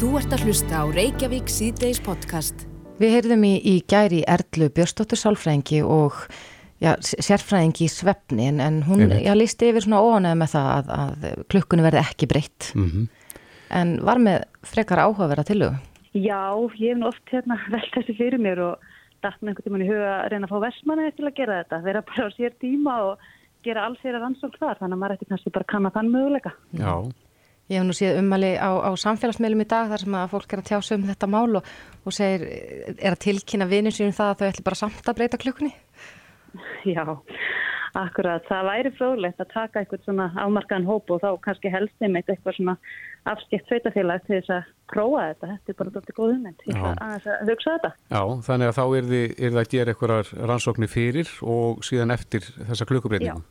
Þú ert að hlusta á Reykjavík síðdeis podcast. Við heyrðum í, í gæri Erlu Björstóttur Sálfræðingi og já, sérfræðingi í svefni en, en hún já, lísti yfir svona óanæði með það að, að klukkunni verði ekki breytt Mm -hmm. en var með frekar áhugaverða tilögu. Já, ég hef oft hérna velt þessi fyrir mér og dætt með einhvern tímann í huga að reyna að fá versmanni til að gera þetta. Þeirra bara á sér tíma og gera alls þeirra rannsók þar, þannig að maður ætti kannski bara að kanna þann möguleika. Já, Ég hef nú séð ummali á, á samfélagsmeilum í dag þar sem að fólk er að tjá sig um þetta mál og, og segir, er að tilkynna vinið sínum það að þau ætli bara samt að breyta klukkunni? Já, akkurat. Það væri fróðlegt að taka eitthvað svona afmarkaðan hóp og þá kannski helst einmitt eitthvað svona afskipt sveitafélag til þess að prófa þetta. Þetta er bara dóttir góð ummynd. Ég Já. ætla aðeins að hugsa þetta. já, þannig að þá er þið, er að gera einhverjar rannsóknir fyrir og síðan eftir þessa klukkubreitingu.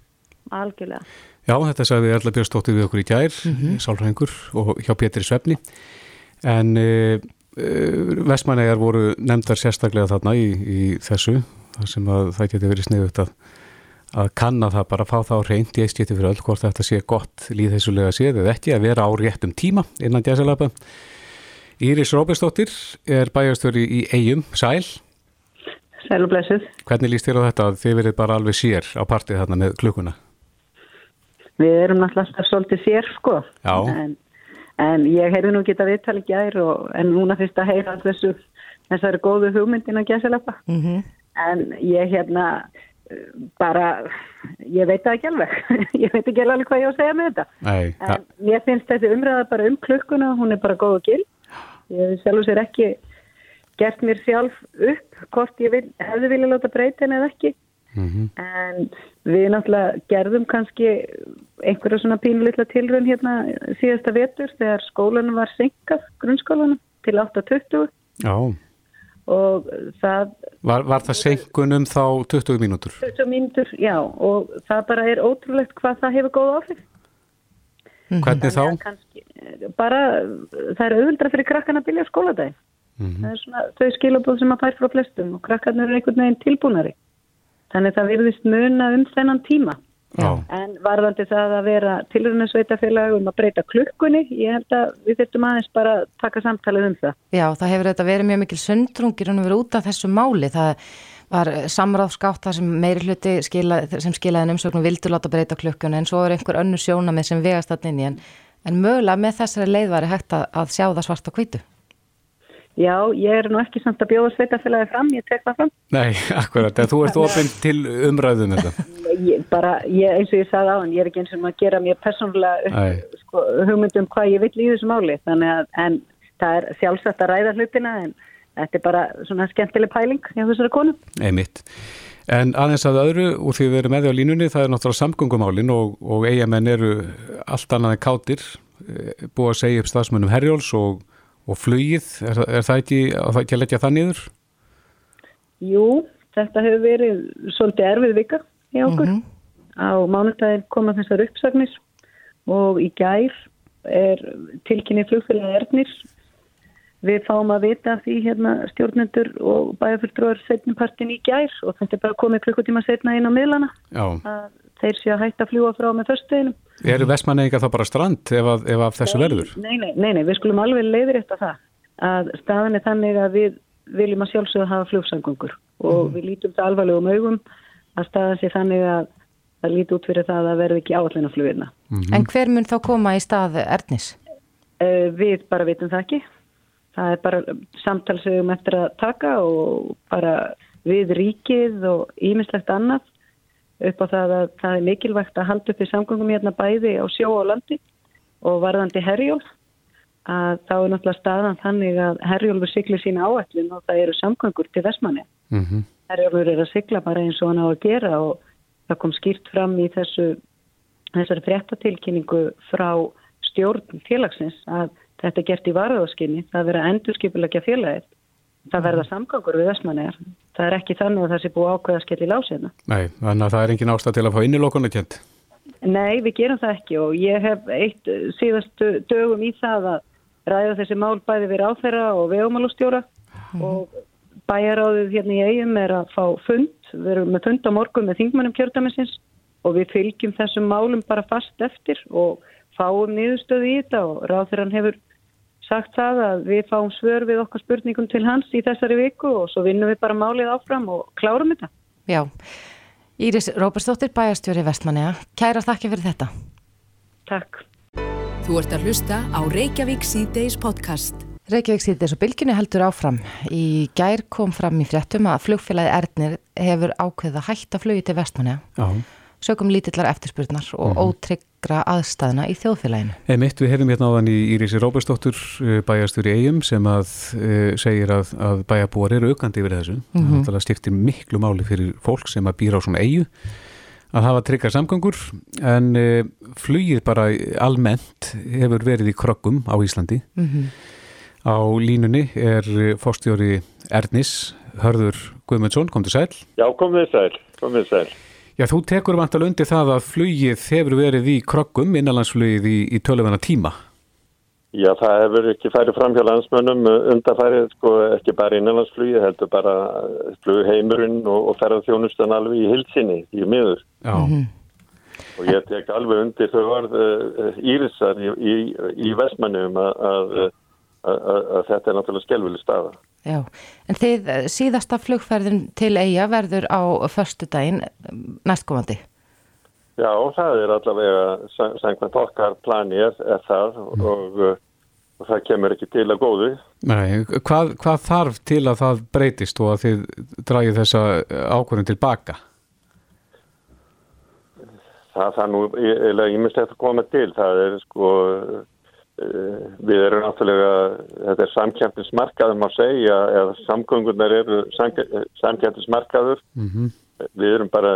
Algjörlega. Já, þetta sagði Erla Björnstóttir við okkur í gær, mm Mhm. sálfræðingur og hjá Pétri Svefni. En uh, uh, vestmannegar voru nefndar sérstaklega þarna í, í þessu, þar sem að það geti verið sniðut að, að kanna það bara, fá það á reynd í eitt fyrir öll hvort þetta sé gott líðheisulega séð eða ekki að vera á réttum tíma innan gæsalapa. Íris Róberstóttir er bæjastöri í Eyjum, Sæl. Sælublesuð. Hvernig líst þér á þetta að þið verið bara alveg sér á partið þarna með klukkuna? Við erum náttúrulega alltaf svolítið sér, sko. En, en ég heyrði nú geta viðtali gær og, en núna fyrst að heyra þessu, þessari góðu hugmyndin að gæsilepa. Mm -hmm. En ég hérna bara, ég veit það ekki alveg. ég veit ekki alveg hvað ég á að segja með þetta. Nei, En mér finnst þessi umræða bara um klukkuna, hún er bara góð og gild. Ég hef sjálf og sér ekki gert mér sjálf upp hvort ég vil, hefði vilja láta breyta henni eða ekki. Mm En við náttúrulega gerðum kannski einhverja svona pínulitla tilraun hérna síðasta vetur þegar skólanum var senkað, grunnskólanum, til 8.20 já. og það, Var, var það senkun um þá 20 mínútur? 20 mínútur, já, og það bara er ótrúlegt hvað það hefur góð áhrif. Hvernig þá? Þannig að Kannski, bara, það er auðvildra fyrir krakkana að byrja á skóladaginn. Mhm. Það er svona þau skilabóð sem að fær frá flestum og krakkarnir eru einhvern veginn tilbúnari. Þannig það virðist muna um þennan tíma. Já. En varðandi það að vera tilrunasveitafélag um að breyta klukkunni, ég held að við þurftum aðeins bara að taka samtalið um það. Já, það hefur þetta verið mjög mikil sundrungir og verið út af þessu máli. Það var samráðskátt það sem meiri hluti skila, sem skilaði umsögnum vildu láta breyta klukkunni en svo er einhver önnur sjónamið sem vegast í en, en mögulega með þessari leið var hægt að, að sjá það svart á hvítu. Já, ég er nú ekki samt að bjóða sveitafélagi fram, ég tek það fram. Nei, akkurat, þú ert ofinn til umræðum þetta. Ég, bara, ég, eins og ég sagði á hann, ég er ekki eins og að gera mér persónulega Nei. sko, hugmyndum hvað ég vill í þessu máli. Þannig að, en það er sjálfsagt að ræða hlutina, en þetta er bara svona skemmtileg pæling hjá þessari konu. Einmitt. En aðeins að öðru, úr því við erum með því á línunni, það er náttúrulega samgöngumálin og, og eigamenn eru allt annað en kátir, eh, búið að segja upp stafsmönnum Herjóls og, og flugið, er, er það ekki, það ekki að leggja það niður? Jú, þetta hefur verið svolítið erfið vika hjá okkur. Á mánudaginn koma þessar uppsagnir og í gær er tilkynni flugfélagi Ernir. Við fáum að vita af því hérna stjórnendur og bæjarfyrstróður setnipartin í gær og þetta er bara komið klukkutíma setna inn á miðlana Já. að þeir séu að hætta að fljúa frá með föstudeginum. Eru vestmannegingar þá bara strand ef, að, ef af þessu verður? Nei, nei, nei, nei, við skulum alveg leiðir eftir það að staðan er þannig að við viljum að sjálfsögða hafa flugsangungur og við lítum það alvarlegum augum að staðan sé þannig að það líti út fyrir það að verði ekki áallina flugirna. En hver mun þá koma í stað Ernis? Uh, við bara vitum það ekki. Það er bara samtalsögum eftir að taka og bara við ríkið og ímislegt annað upp á það að það er mikilvægt að halda upp í samgöngum hérna bæði á sjó og landi og varðandi herjólf að þá er náttúrulega staðan þannig að herjólfur siglir sína áætlun og það eru samgöngur til Vestmanni. Mm -hmm. Herjólfur er að sigla bara eins og hann á að gera og það kom skýrt fram í þessu þessari fréttatilkynningu frá stjórn félagsins að þetta er gert í varðaðskinni, það verður að endurskipulegja félagið. Það verða samgangur við Vestmannegar. Það er ekki þannig að það sé búið ákveða skell í lásina. Nei, þannig að það er engin ástæð til að fá innilokuna kjent. Nei, við gerum það ekki og ég hef eitt síðastu dögum í það að ræða þessi mál bæði við áþæra og vegumálustjóra og bæjaráðið hérna í eigum er að fá fund, við erum með fund á morgun með þingmannum kjördæmisins og við fylgjum þessum málum bara fast eftir og fáum niðurstöðu í þetta og ráþæran hefur sagt það að við fáum svör við okkar spurningum til hans í þessari viku og svo vinnum við bara málið áfram og klárum þetta. Já, Íris Róbersdóttir, bæjarstjóri Vestmanniða, kæra þakki fyrir þetta. Takk. Þú ert að hlusta á Reykjavík C-Days podcast. Reykjavík síðdeis og bylginni heldur áfram. Í gær kom fram í fréttum að flugfélagi Ernir hefur ákveða hætta flugi til Vestmanniða. Já. Sökum lítillar eftirspurnar og ótryggra aðstæðna í þjóðfélaginu. Emitt, við hefum hérna áðan í Írísi Róbersdóttur bæjastur í eigum sem að uh, segir að, að bæjabúar eru aukandi yfir þessu. Mm -hmm. Það stiftir miklu máli fyrir fólk sem að býra á svona eigu að hafa tryggar samgöngur en uh, flugið bara almennt hefur verið í krokkum á Íslandi. Mm -hmm. Á línunni er fórstjóri Ernis, Hörður Guðmundsson, kom til sæl. Já, komið sæl, komið sæl. Já, þú tekur vantal undir það að flugið hefur verið í krokkum, innanlandsflugið í, í tölvöna tíma. Já, það hefur ekki færið fram hjá landsmönnum undarfærið, sko, ekki bara innanlandsflugið, heldur bara flugheimurinn og, og ferðað þjónustan alveg í hilsinni, í miður. Já. Mm -hmm. Og ég tek alveg undir þau orð uh, Írisar í, í, í Vestmannum að, að, þetta er náttúrulega skelvileg staða. Já, en þið síðasta flugferðin til eiga verður á förstu daginn næstkomandi? Já, það er allavega sangvænt okkar plani er, er það mm. og, og það kemur ekki til að góðu. Nei, hvað, hvað þarf til að það breytist og að þið dragið þessa ákvörðin tilbaka? Það, það nú, ég, ég myndi eftir að koma til, það er sko við erum náttúrulega, þetta er samkjæmtinsmarkaður má segja, eða samgöngunar eru samkjæmtinsmarkaður mm -hmm. við erum bara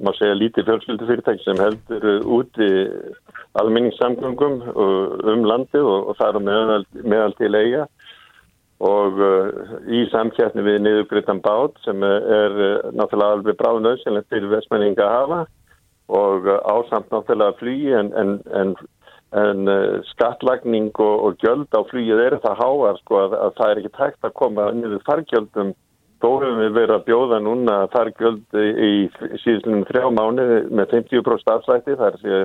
má segja lítið fjölskyldufyrirtæki sem heldur úti alminningssamgöngum um landið og, og það er meðal, meðal til eiga. Og í samkjæmtni við niðugriðtan bát sem er náttúrulega alveg bráðnöðsynlegt til vestmenninga að hafa. Og ásamt náttúrulega flugi en, en, en en uh, skattlagning og, og gjöld á flýið er það háar sko að, að það er ekki tækt að koma niður fargjöldum. Þó hefum við verið að bjóða núna fargjöld í, síðan þrjá mánu með 50% afslætti. Þar sé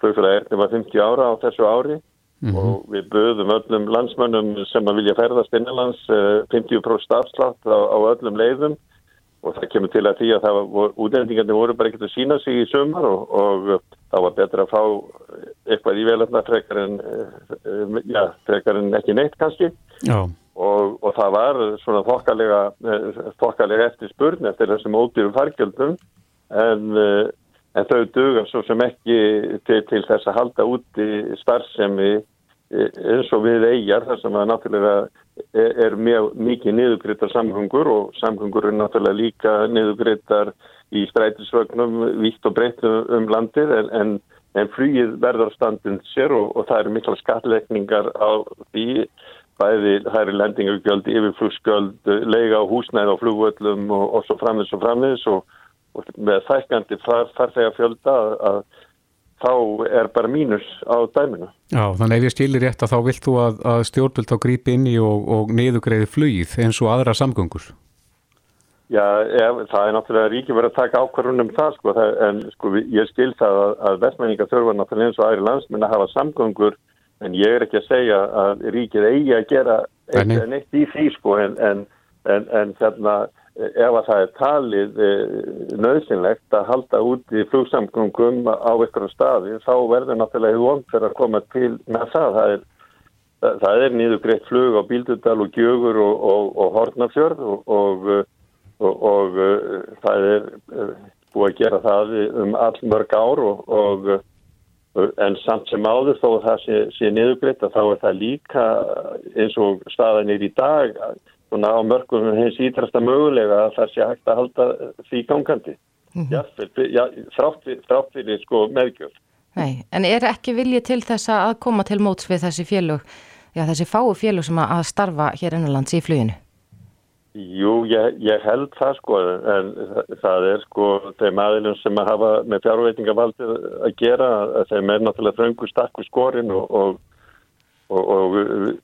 flugfélag erðin var 50 ára á þessu ári. Mm -hmm. og við böðum öllum landsmönnum sem að vilja ferðast innanlands uh, 50% afslátt á, á öllum leiðum og það kemur til að því að útlendingarnir voru bara ekkert að sína sig í sömur og, og það var betra að fá eitthvað í velarna frekar en, eh, já, frekar en ekki neitt kannski. Og, og það var svona þokkalega, eh, þokkalega eftir spurn eftir þessum ódýrum fargjöldum. En, en þau duga svo sem ekki til, til þess að halda út í starfsemi eins og við eigjar þar sem að náttúrulega er, mjög mikið niðugryttar samgöngur og samgöngur er náttúrulega líka niðugryttar í strætisvögnum vítt og breytt um landið en, en, en flýið verður standin sér og, og það eru mikla skatleikningar á því. Bæði það eru lendingugjöld, yfirflugsgjöld, leiga á húsnæð á flugvöllum og, og svo framins og framins og, og með þækkandi þar, þar þegar fjölda að þá er bara mínus á dæminu. Já, þannig ef ég stilir rétt að þá vilt þú að, að stjórnvöld þá grípi inn í og, og niðugreiði flugið eins og aðra samgöngur? Já, ef, það er náttúrulega ríkið verið að taka ákvarðun um það sko, það, en sko ég skil það að, að vestmenninga þurfa náttúrulega eins og aðri landsminn að hafa samgöngur en ég er ekki að segja að ríkið eigi að gera eitt en eitt í því sko en, en, en, en þarna ef að það er talið e, nöðsynlegt að halda út í flugsamgöngum á eitthvað staði þá verður náttúrulega vond fyrir að koma til með það. Það er, það er nýður greitt flug á Bíldudal og Gjögur og, og, og Hortnafjörð og, og það er búið að gera það um all mörg ár en samt sem áður þó að það sé, sé nýður greitt að þá er það líka eins og staðan er í dag að svona á mörgum hins ítrasta mögulega að það sé hægt að halda því gangandi mm -hmm. já, já, þrátt fyrir sko meðgjöf Nei, en er ekki vilji til þess að koma til móts við þessi félug já, þessi fáu félug sem að starfa hér innanlands í fluginu? Jú, ég, ég held það sko en það er sko þeim aðilum sem að hafa með fjárveitingavaldið að gera þeim er náttúrulega þröngu stakku skorin og, og og, og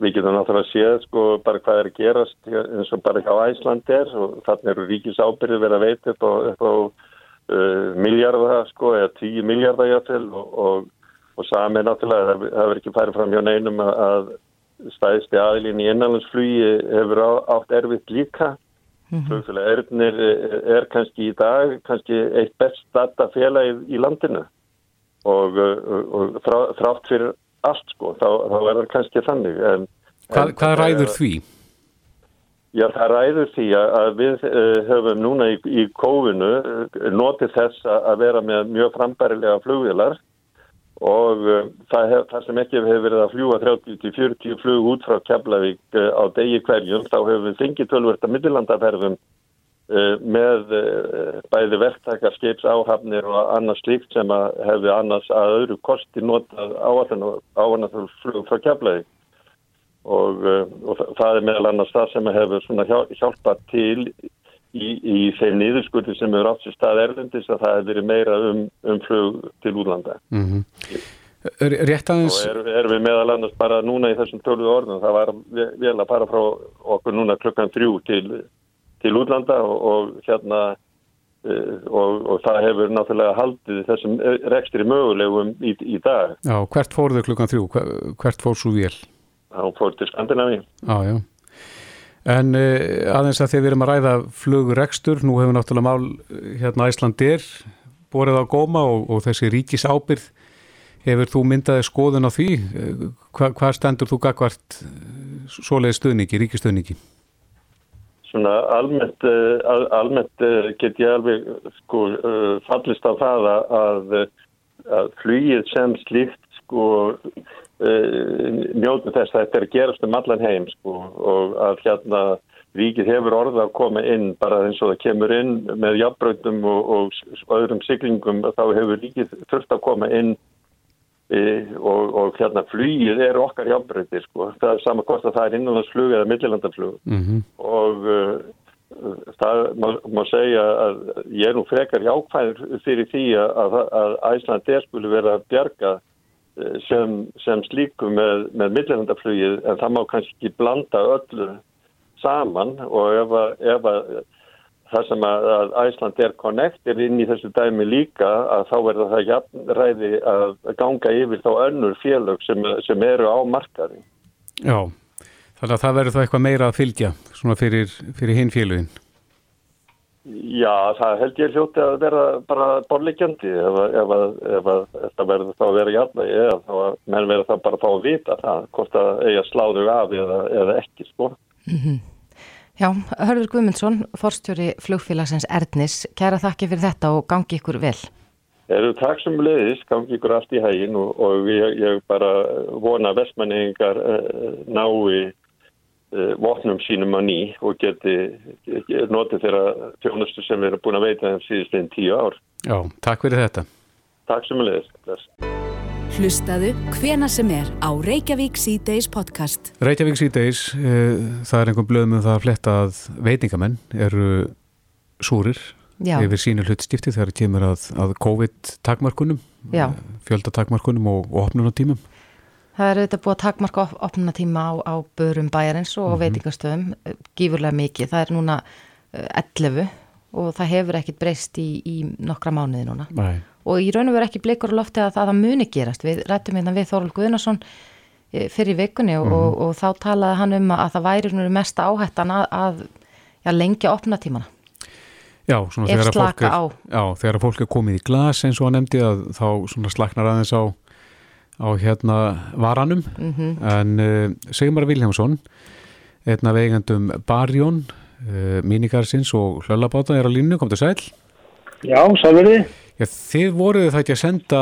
við getum náttúrulega séð sko bara hvað er að gerast eins og bara hjá Æsland er og þannig eru ríkis ábyrði verið að veita upp á, upp á uh, miljardar sko eða tíu miljardar jáfnvel og, og, og sami náttúrulega það verður ekki farið fram hjá neinum að, stæðsti aðilinn í innanlandsflugi hefur átt erfitt líka. Mm -hmm. Flugfélag Erfnir er kannski í dag kannski eitt best data félagið í landinu og, og, og þrátt fyrir allt sko, þá, þá er það kannski þannig. En, hvað, en, hvað ræður því? Já, það ræður því að við uh, höfum núna í, í kófinu uh, notið þess að vera með mjög frambærilega flugvilar og það, hef, það sem ekki hefur verið að fljúa 30-40 flug út frá Keflavík á degi hverjum þá hefur við fengið tölvörta middilandaferðum uh, með uh, bæði verktakar, skeipsáhafnir og annars slíkt sem hefur annars að öðru kosti notað áhannað flug frá Keflavík og, og það er meðal annars það sem hefur hjálpað til í, í þeim niðurskurði sem eru átt sér stað erlendis að það hefur verið meira um, um flug til útlanda. Mm -hmm. Rétt aðeins... Og erum er við meðal annars bara núna í þessum tölvu orðin, það var vel að fara frá okkur núna klukkan þrjú til, til útlanda og, og hérna uh, og, og það hefur náttúrulega haldið þessum rekstri mögulegum í, í dag. Já, hvert fór þau klukkan þrjú? Hvert fór svo vel? Það fór til Skandinavín. Já, já. En uh, aðeins að að við erum að ræða flugrekstur, nú hefur náttúrulega mál eh, hérna Æslandir borið á góma og, og þessi ríkis ábyrð, hefur þú myndaði skoðun á því? Eh, hva, hvað stendur þú gagvart svoleiði stöðningi, ríkistöðningi? Svona almennt, al, almennt get ég alveg sko fallist á það að, að flugið sem slíkt sko njótu þess að þetta er að gerast um allan heim sko, og að hérna ríkið hefur orða að koma inn bara eins og það kemur inn með jafnbröndum og, og öðrum siglingum þá hefur ríkið þurft að koma inn og, og hérna flýið er okkar jafnbröndir sko. það er sama hvort að það er innanlandsflug eða millilandaflug mm -hmm. og uh, það má, má segja að ég er nú frekar jákvæður fyrir því að, að Æsland er skuli vera að bjarga sem, sem slíku með, með millilandaflugið en það má kannski blanda öllu saman og ef að, ef að það sem að, að Æsland er connected inn í þessu dæmi líka að þá verður það jafnræði að ganga yfir þá önnur félög sem, sem eru á markaði. Já, þannig að það verður þá eitthvað meira að fylgja svona fyrir, fyrir hinn félöginn. Já, það held ég hljóti að vera bara borleikjandi ef, ef, ef, ef þetta verður þá að vera jafnveg eða þá að menn verður það bara að fá að vita það hvort að eiga sláðu af eða, eða ekki sko. Mm -hmm. Já, Hörður Guðmundsson, forstjóri flugfélagsins Erdnis, kæra þakki fyrir þetta og gangi ykkur vel. Eru takk sem leiðis, gangi ykkur allt í hægin og, og ég, ég bara vona vestmanningar eh, nái Eh, vopnum sínum á ný og geti, geti notið þeirra tjónustu sem við erum búin að veita þeim síðust einn tíu ár. Já, takk fyrir þetta. Takk sem að leiðist. Hlustaðu hvena sem er á Reykjavík C-Days podcast. Reykjavík C-Days, e, það er einhver blöðum um það að fletta að veitingamenn eru súrir Já. yfir sínu hlutskipti þegar það kemur að, að COVID-takmarkunum, fjöldatakmarkunum og, og opnunatímum. Það er auðvitað búið að takmarka op opnuna tíma á, á börum bæjarins og mm -hmm. veitingastöðum gífurlega mikið. Það er núna 11 eh, og það hefur ekkit breyst í, í nokkra mánuði núna. Nei. Og í raun og veru ekki blikur á lofti að það, það muni gerast. Við rættum hérna við Þorvald Guðnarsson eh, fyrir vikunni og, mm -hmm. og, og þá talaði hann um að það væri mest áhættan að, að já, lengja opna tímana. Já, svona þegar að, er, já, þegar að fólk er komið í glas eins og hann nefndi að þá slaknar aðeins á á hérna varanum mm -hmm. en uh, Sigmar Viljámsson einn af eigandum Barjón uh, Minikarsins og Hlöllabáta er á línu, kom til sæl Já, sælverði Þið voruð það ekki að senda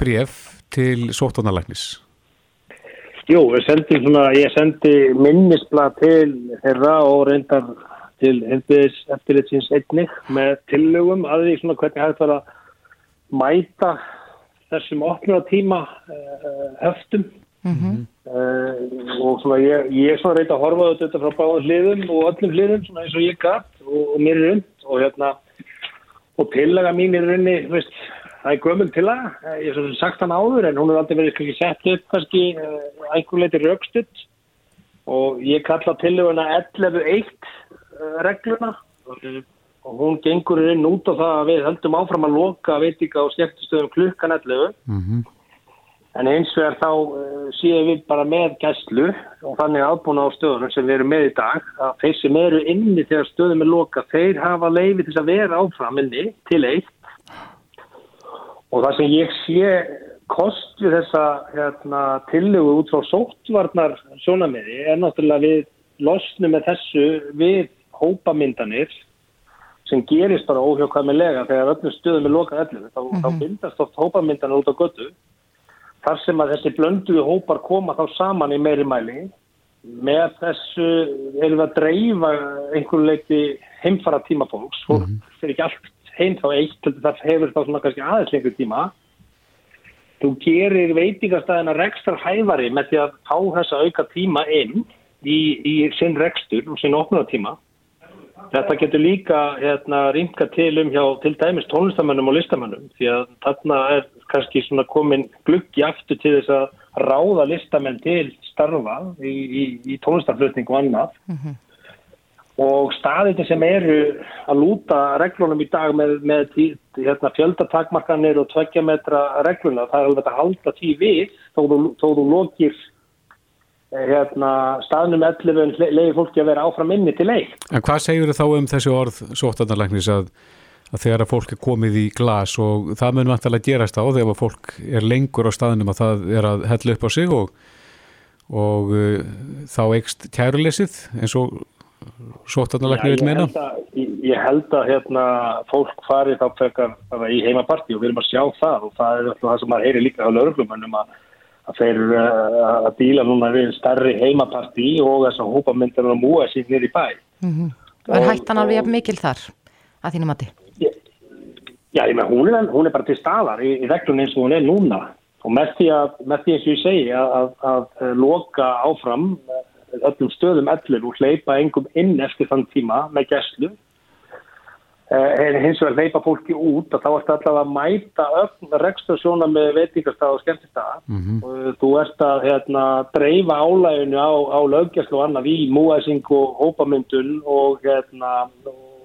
bref til sóttónalæknis Jú, svona, ég sendi minnisblad til þeirra og reyndar til eftirlitsins einnig með tillögum að því svona hvernig hægt var að mæta þessum opnuna tíma uh, höftum mm -hmm. uh, og svona ég, ég svona reynd að horfa þetta frá báðan hliðum og öllum hliðum svona eins og ég gætt og, og mér er und og hérna og tillaga mín er raunni, veist það er gömul tillaga, ég hef svona sagt hann áður en hún er aldrei verið kannski sett upp kannski uh, einhver leiti raukstutt og ég kalla tillaguna 11.1 regluna. Og hún gengur inn út á það að við höldum áfram að loka veitika og skemmtistöðum klukkan 11 mm -hmm. En eins vegar þá uh, séum við bara með gæslu og þannig aðbúna á stöðunum sem við erum með í dag að þeir sem eru inni þegar stöðum er loka þeir hafa leiði til að vera áfram inni til eitt. Og það sem ég sé kost við þessa hérna, tillögu út frá sóttvarnar sjónamiði er náttúrulega við losnum með þessu við hópamyndanir sem gerist bara óhjókvæmilega þegar öllum stöðum er lokað öllu þá, mm -hmm. þá bindast oft hópamyndanar út á götu þar sem að þessi blönduðu hópar koma þá saman í meiri mæli. Með þessu erum við að dreifa einhverju leiti heimfara tíma fólks. Og -hmm. fyrir ekki allt heim þá eitt það hefur þá svona kannski aðeins lengur tíma. Þú gerir veitingastæðina rekstar hæfari með því að fá þessa auka tíma inn í, í sinn rekstur og sinn opnaðartíma Þetta getur líka hérna, ringa til um hjá til dæmis tónlistamönnum og listamönnum því að þarna er kannski svona komin gluggi aftur til þess að ráða listamenn til starfa í, í, í tónlistaflutning og annað mm -hmm. og staðið sem eru að lúta reglunum í dag með, með hérna, fjöldatakmarkanir og tveggja metra regluna það er alveg að halda tí við þó þú, þó þú lokir hérna, staðnum 11 leiði fólki að vera áfram inni til leik. En hvað segjur þá um þessi orð sóttanarleiknis að, að þegar að fólk er komið í glas og það alltaf að gerast á þegar fólk er lengur á staðnum að það er að hella upp á sig og, og uh, þá eikst kærulesið eins og sóttanarleikni vil meina? Ég, ég held að hérna, fólk fari þá fekar í heimaparti og við erum að sjá það og það er alltaf það sem maður heyri líka á lauruglumannum að að þeir uh, að díla núna við starri heimaparti og þess að hópamyndir og múa sín nýri bæ. Mm -hmm. Er hættan alveg mikil þar að þínu mati? Já, ég með hún er, hún er bara til staðar í, í reglun eins og hún er núna og með því að, með því eins og ég segi að, að, að loka áfram öllum stöðum ellur og hleypa engum inn eftir þann tíma með gæslu Eh, en hins vegar leipa fólki út og þá ert allavega að mæta öll rekstasjóna með veitingarstað og skemmtistaða. Mm -hmm. og þú ert að hérna, dreifa álæginu á, á lögjastlu og annað í múæsing og hópamyndun og, hérna,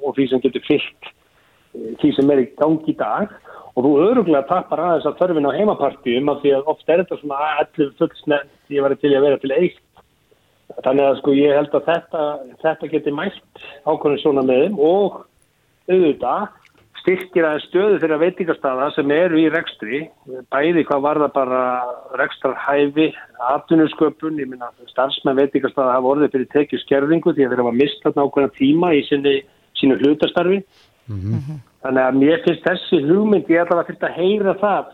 og því sem getur fyllt eh, því sem er í gangi í dag. Og þú öruglega tapar aðeins að þörfin á heimapartíum af því að ofta er þetta svona allir fullsnett ég var til að vera til eitt. Þannig að sko ég held að þetta, þetta getur mælt ákvörðin svona með þeim og auðvitað styrkir að stöðu þeirra veitingarstaða sem eru í rekstri, bæði hvað var það bara rekstrarhæfi, atvinnusköpun, ég minna starfsmenn veitingarstaða hafa orðið fyrir tekið skerðingu því að þeirra var mistað nákvæmlega tíma í sinni, sínu hlutastarfi. Mm -hmm. Þannig að mér finnst þessi hugmynd, ég ætla að fyrst að heyra það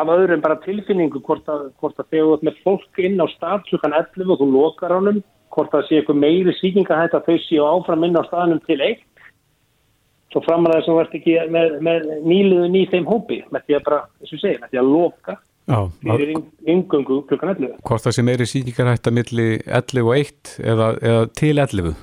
af öðrum bara tilfinningu hvort að, hvort að þegar þú ert með fólk inn á starfslukan 11 og þú lokar ánum, hvort að sé eitthvað meiri síkingahætt að þau séu áfram inn á staðnum til eitt svo framræðið sem verður ekki með, með nýluðun í þeim hópi með því að bara, eins og segja, með því að loka fyrir yngöngu klukkan 11 Hvort það sem er í síkingarætta millir 11 og 1 eða, eða til 11?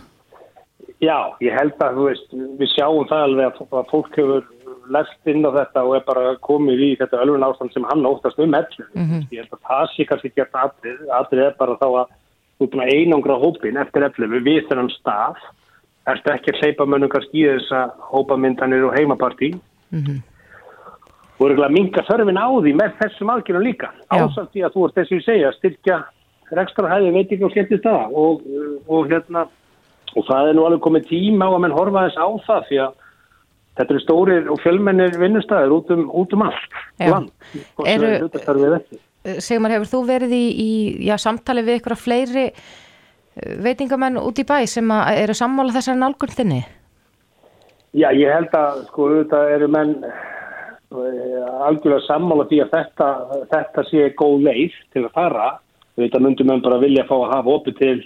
Já, ég held að veist, við sjáum það alveg að fólk hefur lest inn á þetta og er bara komið í þetta ölfun ástand sem hann óttast um 11 mm -hmm. ég held að það sé kannski gert aðrið, aðrið er bara þá að að einangra hópin eftir 11 við þennan stað ertu ekki að hleypa mönnum kannski í þess að hópamyndanir og heimapartí? Mm -hmm. og eru að minga þörfin á því með þessum aðgjörnum líka. Ásamt í að þú ert þessi að segja styrkja rekstra hæði veiting og skemmtist það og, og hérna og það er nú alveg komið tíma á að menn horfa þess á það því að þetta eru stórir og fjölmennir vinnustæðir út um, út um allt Sigmar, hefur þú verið í, í já, samtali við ykkur af fleiri veitingamenn út í bæ sem eru sammála þessari nálgun þinni? Já, ég held að sko þetta eru menn eh, algjörlega sammála því að þetta, þetta sé góð leið til að fara. Þetta myndum við bara vilja fá að hafa opið til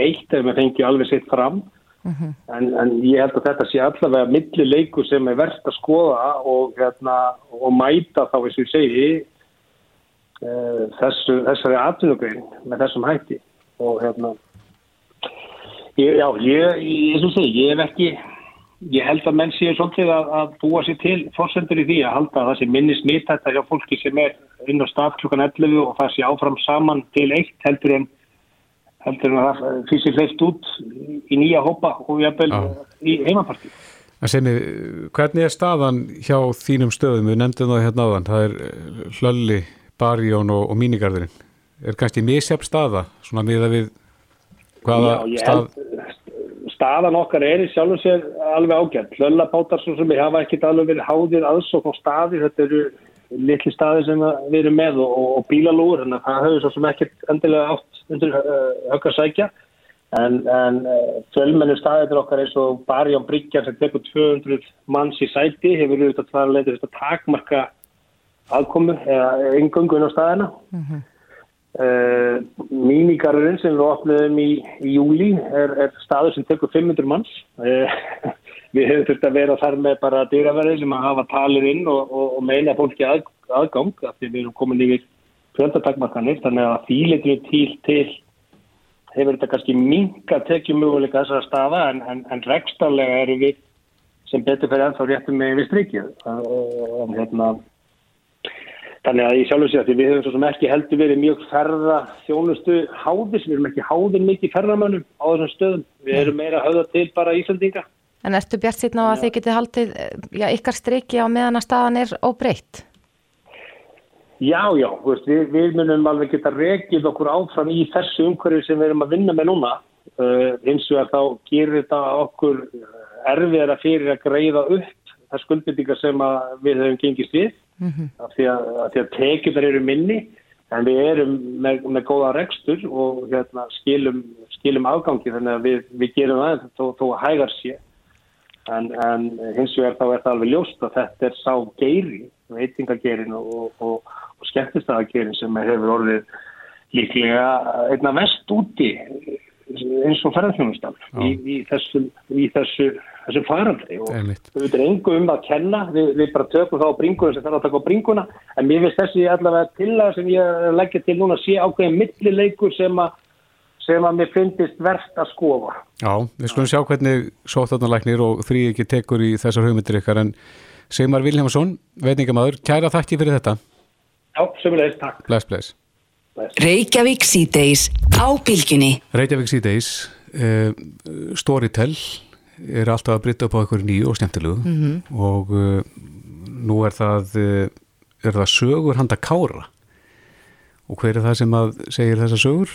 eitt ef við fengjum alveg sitt fram. Uh mhm. -huh. en, en ég held að þetta sé allavega millileiku sem er verðt að skoða og, hérna, og mæta þá eins og ég segi uh, þessu, þessari atvinnugrein með þessum hætti og hérna Ég, já, ég, ég, segi, ég hef ekki, ég held að menn séu svolítið að, að búa sér til fórsendur í því að halda að það sé minni smitt þetta hjá fólki sem er inn á stað klukkan 11 og það sé áfram saman til eitt heldur en, heldur en að það fýsir hleyft út í nýja hópa og jafnvel í heimaparti. Semi, hvernig er staðan hjá þínum stöðum? Við nefndum það hérna áðan, það er hlölli Barjón og, og Mínigarðurinn er kannski misjafn staða svona miða við hvaða Já, stað staðan okkar er í sjálfum sér alveg ágætt. Hlöllabátar svo sem við hafa ekkert alveg verið háðir aðsók á staði, þetta eru litli staði sem við erum með og, og bílalúur, þannig að það höfum svo sem ekkert endilega átt undir uh, högg að sækja. En, en uh, fjölmennu staðir okkar eins og Barjón Bryggjar sem tekur 200 manns í sæti hefur auðvitað það að leita þetta takmarka aðkomu eða yngöngun á staðina. Uh, Mínigarurinn sem við opnaðum í, í júli er, er staður sem tekur 500 manns. Uh, við hefum þurft að vera þar með bara dýraverði sem að hafa talir inn og, og, og meina fólki að, aðgang af því við erum komin yfir fjöldatakmarkanir. Þannig að þýleitur til, til hefur þetta kannski minga tekjum möguleika þessara staða en, en, en rekstarlega eru við sem betur fyrir ennþá réttum með við strikið. Og hérna Þannig að ég sjálf og sé að við hefum svo sem ekki heldur verið mjög ferða þjónustu háðis, við erum ekki háðir mikið ferðamönnum á þessum stöðum. Við erum meira höfða til bara Íslandinga. En ertu bjart sýtna á að þið getið haldið já, ykkar striki á meðan að staðan er óbreytt? Já, já, veist, við, við munum alveg geta rekið okkur áfram í þessu umhverju sem við erum að vinna með núna. Uh, eins og þá gerir þetta okkur erfiðara fyrir að greiða upp þær skuldbyttingar sem við höfum gengist við mm -hmm. af því að, að tekjur eru minni en við erum með, með góða rekstur og hérna, skilum, skilum afgangi þannig að við, við gerum þó, þó að hægar sé en, en hins vegar þá er það alveg ljóst að þetta er sá geiri veitingagerin og, og, og skemmtistagagerin sem hefur orðið líklega einna vest úti eins og ferðarþjónustan í, í þessu, í þessu, þessu farandri og við veitum engu um að kenna við, við bara tökum þá á bringuna sem þarf að taka á bringuna en mér finnst þessi allavega til að sem ég leggja til núna sé ákveðin millileikur sem að sem að mér finnist verst að skofa Já, við skulum sjá hvernig sóttarnalæknir og þrý ekki tekur í þessar hugmyndir ykkar en Sigmar Viljámsson, veitingamæður, kæra þakki fyrir þetta. Já, sömulegist, takk. Bless, bless Reykjavík síðdeis á bylginni. Reykjavík síðdeis uh, Storytel er alltaf að brytta upp á einhverju nýju og skemmtilegu -hmm. og uh, nú er það uh, er það sögur handa kára og hver er það sem að segir þessa sögur?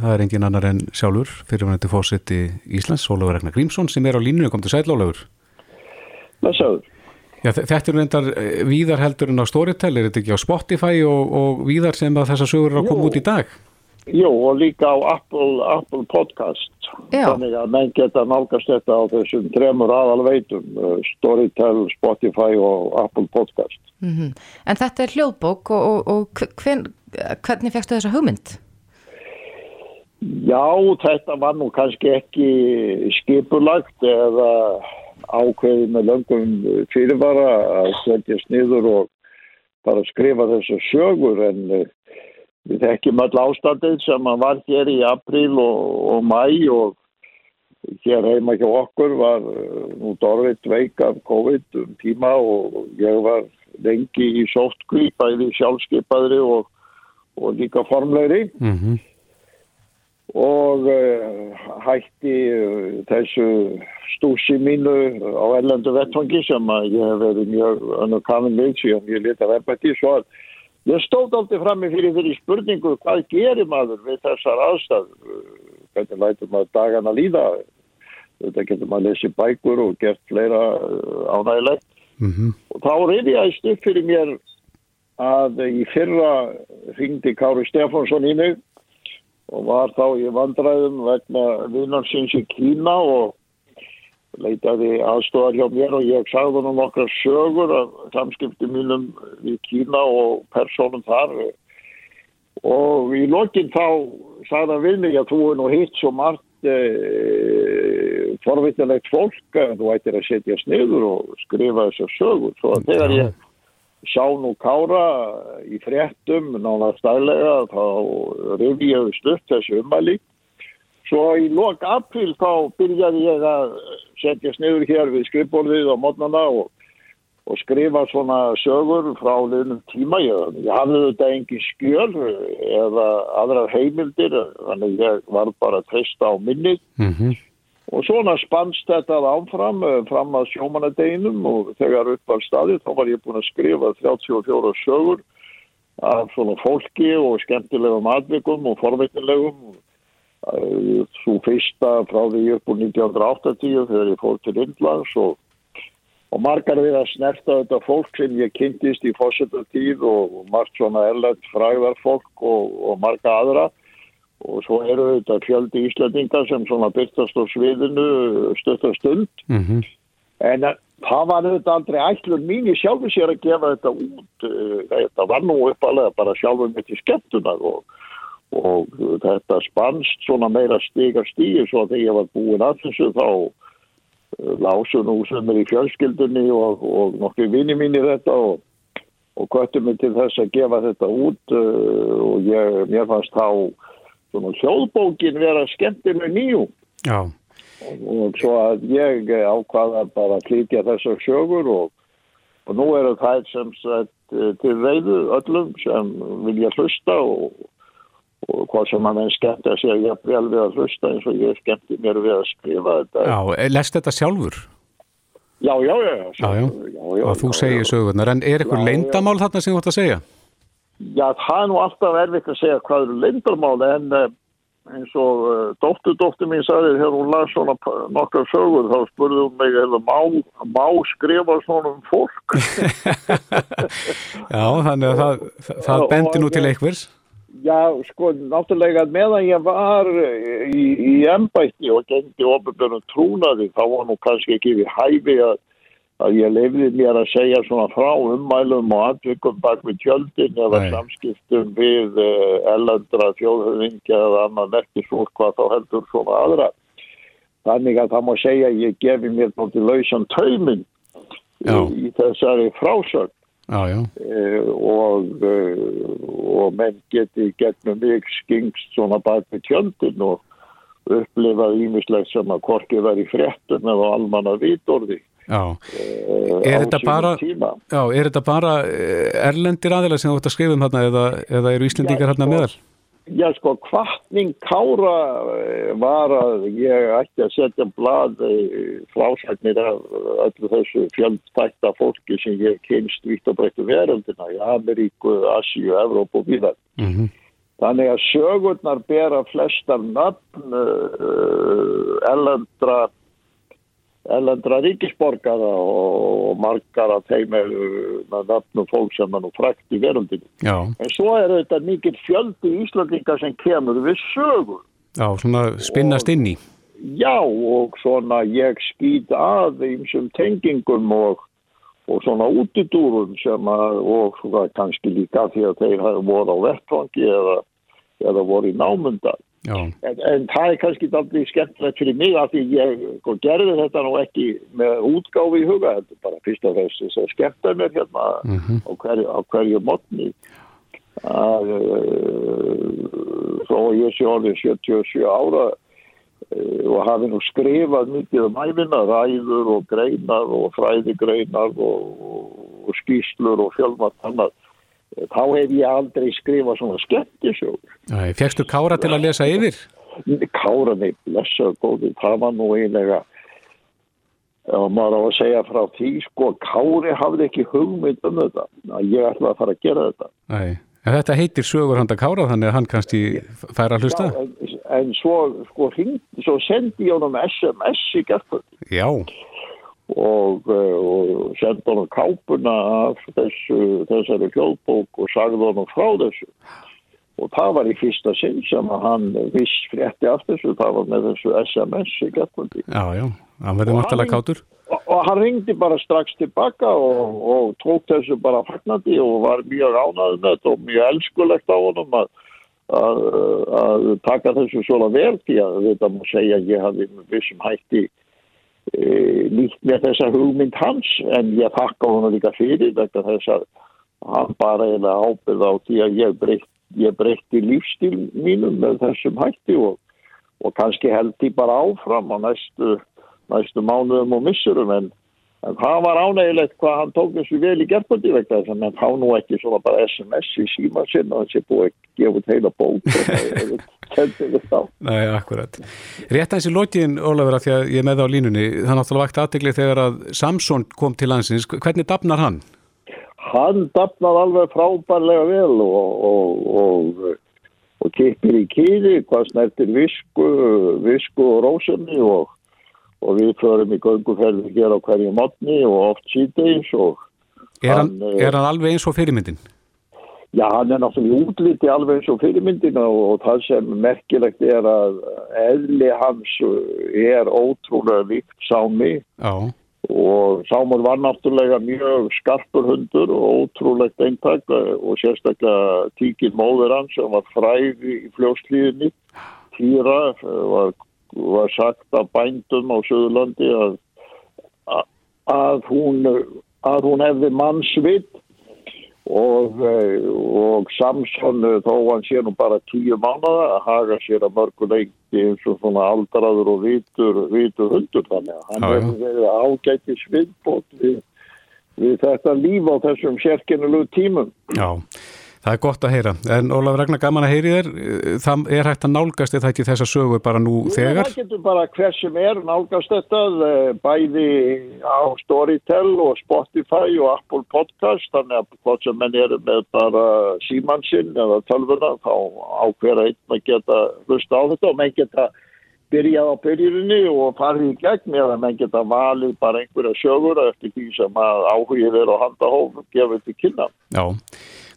Það er engin annar en sjálfur fyrirvændi fósetti Íslands Ólafur Ragnar Grímsson sem er á línunni kom til sæl Ólafur Blessaður. Já, þe- þetta er reyndar eh, víðar heldur en á Storytel er þetta ekki á Spotify og, og víðar sem að þessa sögur er að koma út í dag Jú, og líka á Apple, Apple Podcast. Já. Þannig að menn geta nálgast þetta á þessum tremur aðalveitum, uh, Storytel, Spotify og Apple Podcast. Mm En þetta er hljóðbók og, og, og hven, hvernig fegstu þessa hugmynd? Já, þetta var nú kannski ekki skipulagt eða ákveðið með löngum fyrirvara að setjast niður og bara skrifa þessu sögur en uh, við þekkjum öll ástandið sem að var hér í apríl og, og mæ og hér heima hjá okkur var nú Dorrit veik af COVID um tíma og ég var lengi í sóttkví bæði sjálfskeipaðri og, og líka formlegri mm -hmm. Og uh, hætti uh, þessu stúsi mínu á erlendu vettfangi sem að ég hef verið mjög önnu kannin við síðan ég leta rebætti svo að ég stóð aldrei frammi fyrir þeirri spurningu hvað gerir maður við þessar aðstæður? Uh, hvernig lætur maður dagana líða? Þetta getur maður lesið bækur og gert fleira uh, ánægilegt og þá reyðjaðist upp fyrir mér að í fyrra ringdi Kári Stefánsson í mig og var þá í vandræðum vegna vinnarsins í Kína og leitaði aðstofar hjá mér og ég sagði hann nokkra sögur af samskipti mínum í Kína og personum þar. Og í lokin þá sagði hann við mig að þú er nú hitt svo margt e, forvittilegt fólk þú ættir að setja sniður og skrifa þessar sögur. Svo að þegar ég sá nú Kára í fréttum nána stælega þá rifjaðust upp þessu umæli svo í lok april þá byrjaði ég að setja sniður hér við skrifborðið á mótnana og, og skrifa svona sögur frá liðnum tíma. Ég, ég hafði þetta engin skjöl eða aðrar heimildir þannig ég var bara treysta á minnið. Mm Og svona spannst þetta áfram eh, fram að sjómanadeginum og þegar upp var staðið þá var ég búin að skrifa 34 sögur af svona fólki og skemmtilegum atvikum og forveitinlegum svo fyrsta frá því upp úr 1980 þegar ég fór til Indlands og, og margar við að snerta þetta fólk sem ég kynntist í fósittartíð og, og margt svona erlend fræðarfólk og, og marga aðra og svo eru þetta fjöldi íslandingar sem svona byrtast á sviðinu stöttastund mm -hmm. en það var þetta aldrei ætlun mín í sjálfu sér að gefa þetta út þetta var nú uppalega bara sjálfur mitt í skemmtunar og og þetta spannst svona meira stiga stíu svo að þegar ég var búin að þessu þá lásu nú sem er í fjölskyldunni og, og nokkur vini mín í þetta og, og kvöttu mig til þess að gefa þetta út uh, og ég, mér fannst þá svona hljóðbókin vera skemmtileg nýjú Já. og, og svo að ég ákvaða bara að flytja þessar sögur og nú eru það sem sagt, til veiðu öllum sem vilja hlusta og og hvað sem að menn skemmt að segja jafnvel við að hlusta eins og ég skemmti mér við að skrifa þetta. Já, lest þetta sjálfur? Já, já, já. Já, já, já og þú segir sögurnar, en er eitthvað leindamál þarna sem þú ætti að segja? Já, það er nú alltaf erfitt að segja hvað eru leindamál, en eins og uh, dóttur, dóttur mín sagði þegar hún las svona nokkar sögur, þá spurði hún mig, hefur má, má skrifa svona um fólk? já, þannig að það, það bendi nú til einhvers. Já, sko, náttúrulega meðan ég var í, í ennbætti og gengdi ofinbjörnum trúnaði, þá var nú kannski ekki við hæfi að, að ég lefði mér að segja svona frá ummælum og andvikum bak við tjöldin eða Nei. samskiptum við ellendra þjóðhöfingja eða annan eftir svo hvað þá heldur svona aðra. Þannig að það má segja að ég gefi mér náttúrulega lausan tauminn Já. í, í þessari frásögn Já, já, eh, og, eh, og menn geti gegnum mig skingst svona bak við tjöndin og upplifað ímislegt sem að korki verið fréttum eða almanna eh, Er á þetta bara-. Já, er þetta bara eh, erlendir aðeila sem þú ætti að skrifa um þarna eða, eða eru Íslendingar Já, hérna sko. meðal? Já sko, kvartning Kára eh, var að ég ætti að setja blað eh, frásagnir af öllu þessu fjöldtækta fólki sem ég kynst vitt og breyttu veröldina í Ameríku, Asíu, Evrópu og víðar. Mm Þannig að sögurnar bera flestar nöfn uh, ellendra, ellendra ríkisborgara og margar af þeim er uh, nöfnum fólk sem er nú frækt í veröldinu. Já, En svo er þetta mikil fjöldi Íslandinga sem kemur við sögur. já, svona spinnast inn í. Já og svona ég skýt að einsum tengingum og, og svona útidúrum sem að, og svona kannski líka því að þeir voru á vettfangi eða, eða voru í námundar. En, en það er kannski aldrei skemmtilegt fyrir mig að því ég sko, gerði þetta nú ekki með útgáfi í huga, þetta er bara fyrst og fremst þess að skemmta mér hérna Mhm. á hverju, á hverju mótni að uh, þó ég sé orðið 77 ára uh, og hafi nú skrifað mikið um æfina, ræður og greinar og fræðigreinar og, og skýslur og fjölmart annað þá hef ég aldrei skrifað svona skemmtisjóður fegstu Kára til að lesa yfir? Kára mig blessa góði, það var nú einlega ef maður á að segja frá því sko, Kári hafði ekki hugmynd um þetta að ég ætla að fara að gera þetta Æ, en þetta heitir sögur handa Kára þannig að hann kannski fær að hlusta? Já, en, en svo, sko, hring, svo sendi ég honum SMS í gerðkvöld Já, og, uh, og sendi honum kápuna af þessu, þessari hljóðbók og sagði honum frá þessu. Og það var í fyrsta sinn sem að hann viss frétti af þessu, það var með þessu SMS í gerðkvöldi já, já, hann vantalega hann- kátur. og, og hann ringdi bara strax tilbaka og, og tók þessu bara fagnandi og var mjög ánæður með þetta og mjög elskulegt á honum að, að, taka þessu svona vel því að þetta má segja að ég hafi með vissum hætti e, nýtt með þessa hugmynd hans en ég þakka honum líka fyrir vegna þess að hann bara eiginlega ábyrð á því að ég breytti ég breytti lífstíl mínum með þessum hætti og, og kannski held ég bara áfram á næstu næstu mánuðum og missurum en, en það var ánægilegt hvað hann tók þessu vel í gerðböndi vegna þess að hann fá nú ekki svona bara SMS í síma sinna og þessi búið að gefa út heila bók og það kenndi við þá. Nei, akkurat. Rétt aðeins í lokin, Ólafur, af því að ég er með á línunni, það náttúrulega vakti aðtegli þegar að Samson kom til landsins. Hvernig dafnar hann? hann dapnar alveg frábærlega vel og, og, og, og kippir í kýði hvað snertir visku, visku og rósumni og við förum í gönguferði hér á hverju mótni og oft síðdeis og Er hann, hann, er hann alveg eins og fyrirmyndin? Já, hann er náttúrulega útliti alveg eins og fyrirmyndin og, og það sem merkilegt er að eðli hans er ótrúlega vikt sámi. Já. Og Sámur var náttúrulega mjög skarpur hundur og ótrúlegt eintak og sérstaklega tíkinn móður hans sem var fræði í fljóslíðinni Týra var, var sagt af bændum á Suðurlandi að, að hún að hún hefði mannsvitt og, eh, og Samson eh, þó hann sé nú bara tíu mánada að haga sér að mörgu leikti eins og svona aldraður og vitur, vitur hundur þannig að hann hefur verið ágætti sviðbót við, við þetta líf á þessum sérkennulegu tímum. Já. Það er gott að heyra, en Ólaf Ragnar gaman að heyri þér, það er hægt að nálgast eða ekki þessa sögu bara nú þegar? Það getur bara hver sem er nálgast þetta, eh, bæði á Storytel og Spotify og Apple Podcast, þannig að hvort sem menn eru með bara símansinn eða tölvuna, þá ákveða einn að geta hlusta á þetta og menn geta byrjað á byrjurinni og farið í gegn eða menn geta valið bara einhverja sögur eftir því sem að áhugið er og handahóf gefur til kynna. Já.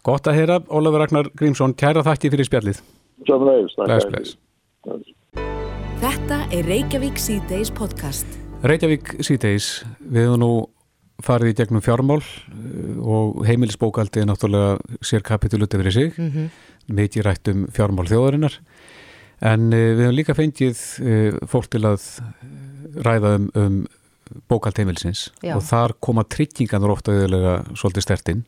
Gott að heyra, Ólafur Ragnar Grímsson, kæra þakki fyrir spjallið. Þetta er Reykjavík C-Days podcast. Reykjavík C-Days, við hefum nú farið í gegnum fjármál eh, og heimilisbókaldi er náttúrulega sér kapituluti fyrir sig, mm -hmm. mikið rætt um fjármál þjóðarinnar, en uh, við hefum líka fengið uh, fólk til að ræða um, um bókald heimilisins Já. og þar koma trygginganur ofta auðvitað svolítið stertinn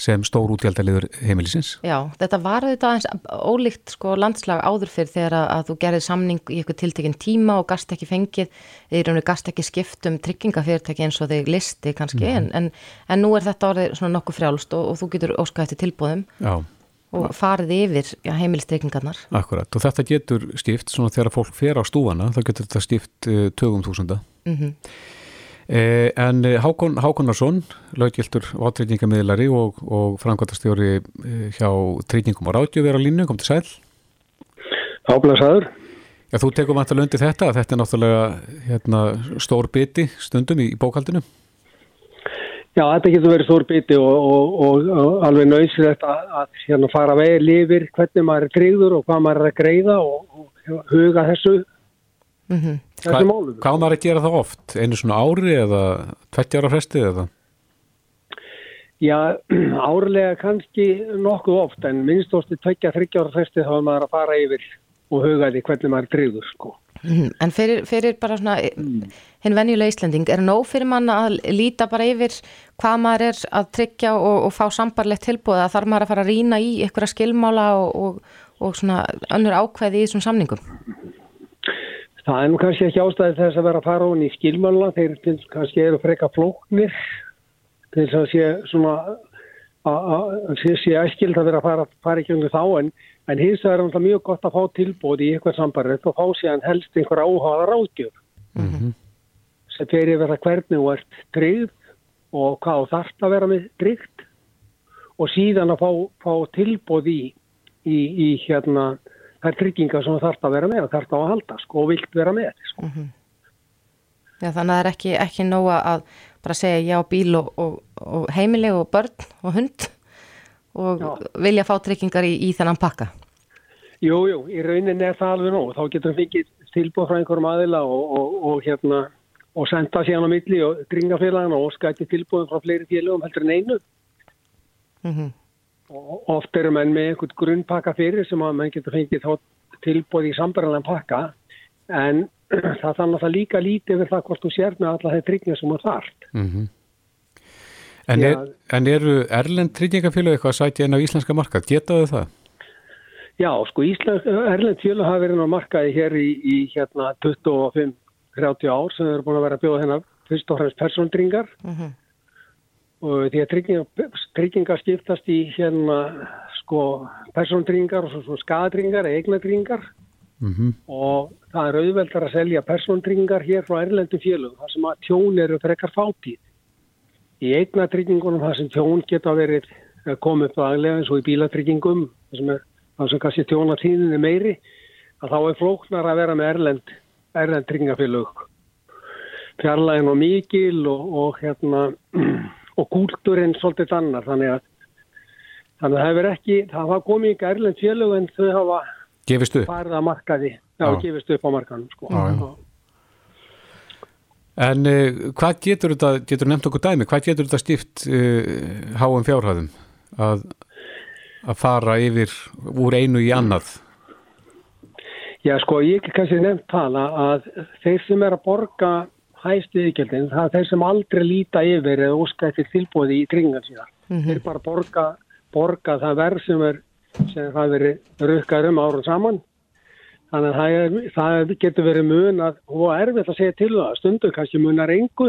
sem stór útgjaldaliður heimilisins. Já, þetta var þetta aðeins ólíkt sko landslag áður fyrir þegar að, að þú gerði samning í eitthvað tiltekinn tíma og gast ekki fengið, eða gast ekki skipt um tryggingafyrirtæki eins og þig listi kannski, mm. en, en, en nú er þetta orðið svona nokkuð frjálst og, og þú getur óskað eftir tilbúðum Já. og farið yfir ja, heimilistryggingarnar. Akkurat, og þetta getur skipt svona þegar fólk fer á stúana, þá getur þetta skipt uh, tögum þúsunda. Mhm. Mm Eh, en eh, Hákon Hákonarsson, löggiltur vátrýtingamiðlari og, og framkvæmtastjóri eh, hjá trýtingum og ráðgjöf er á línu, kom til sæl. Háblæsaður Já, þú tekum vantar löndi þetta, þetta er náttúrulega hérna, stór biti stundum í, í bókaldinu Já, þetta getur verið stór biti og, og, og alveg nöysilegt að, að hérna, fara vegið lifir hvernig maður er greiður og hvað maður er að greiða og huga þessu. Mm -hmm. Hva, Hvað maður að gera það oft? Einu svona ári eða 20 ára fresti eða? Já, árlega kannski nokkuð oft en minnstósti 20-30 ára fresti þá er maður að fara yfir og huga því hvernig maður drifur sko. Mhm. En fyrir, fyrir bara svona mm. hinn venjulega Íslanding, er nóg fyrir manna að líta bara yfir hvað maður er að tryggja og, og fá sambarlegt tilbúið að þarf maður að fara að rína í einhverja skilmála og, og, og svona önnur ákveði í þessum samningum? Það er nú kannski ekki ástæði þess að vera að fara hún í skilmáluna, þeir kannski eru freka flóknir til þess að sé svona að sé æskild að vera að fara, fara ekki um þá en, en hins vegar er það mjög gott að fá tilbúið í eitthvað sambarrið og fá sér helst einhver áhugaða ráðgjöf. Mm -hmm. sem fyrir vera hvernig þú ert tryggð og hvað þarf að vera með tryggt. Og síðan að fá, fá tilbúið í, í, í hérna það er trygginga sem þarf að vera með og þarf að halda sko, og vilt vera með sko. mm -hmm. Já, þannig að það er ekki, ekki nóga að bara segja já bíl og, og, og heimili og börn og hund og já. vilja fá tryggingar í, í þennan pakka Jú, jú, í rauninni er það alveg nóg þá getur við fengið tilbúið frá einhverjum aðila og, og hérna og senda síðan á milli og dringafélagana og skæti tilbúið frá fleiri félagum heldur en einu mm -hmm og oft eru menn með einhvern grunnpakka fyrir sem að menn getur fengið þá tilbúið í sambarðanlega pakka en það þannig að líka lítið við það hvort þú sér með alla þeir tryggningar sem þú þarft mm -hmm. En, er, en eru Erlend tryggingafélag eitthvað að sætja inn á íslenska markað? Getaðu það? Já, sko Íslensk, Erlend fjölu hafa verið á markaði hér í, í hérna 25-30 ár sem eru búin að vera að bjóða hennar fyrst og fremst persóndringar mm -hmm og því að trygginga, trygginga skiptast í hérna sko persóntryggingar og svo skadryggingar, eignatryggingar mm -hmm. og það er auðveldar að selja persóntryggingar hér frá Erlendu fjölum þar sem að tjón eru frekar fátíð. Í eignatryggingunum það sem tjón geta verið komið upp aðlega eins og í bílatryggingum sem er það sem kannski tjóna tíðinni meiri að þá er flóknar að vera með erlend, erlend tryggingafélög. Fjarlægin og mikil og, og hérna og kúlturinn svolítið annar þannig að þannig að það hefur ekki, það hafa komið ekki erlend félög en þau hafa gefist upp markaði, já, Já. gefist upp á markanum sko. Já. En uh, hvað getur þetta, getur nefnt okkur dæmi, hvað getur þetta stift uh, háum fjárhæðum að, að fara yfir úr einu í annað? Já, sko, ég ekki kannski nefnt tala að þeir sem er að borga hæstu yfirgjöldin, það er þeir sem aldrei líta yfir eða óska eftir tilbúði í tryggingar síðan. Þeir bara borga, borga það verð sem er sem það verið rukkar um árum saman. Þannig að það, er, það getur verið mun að, og erfitt að segja til það, stundu kannski munar engu,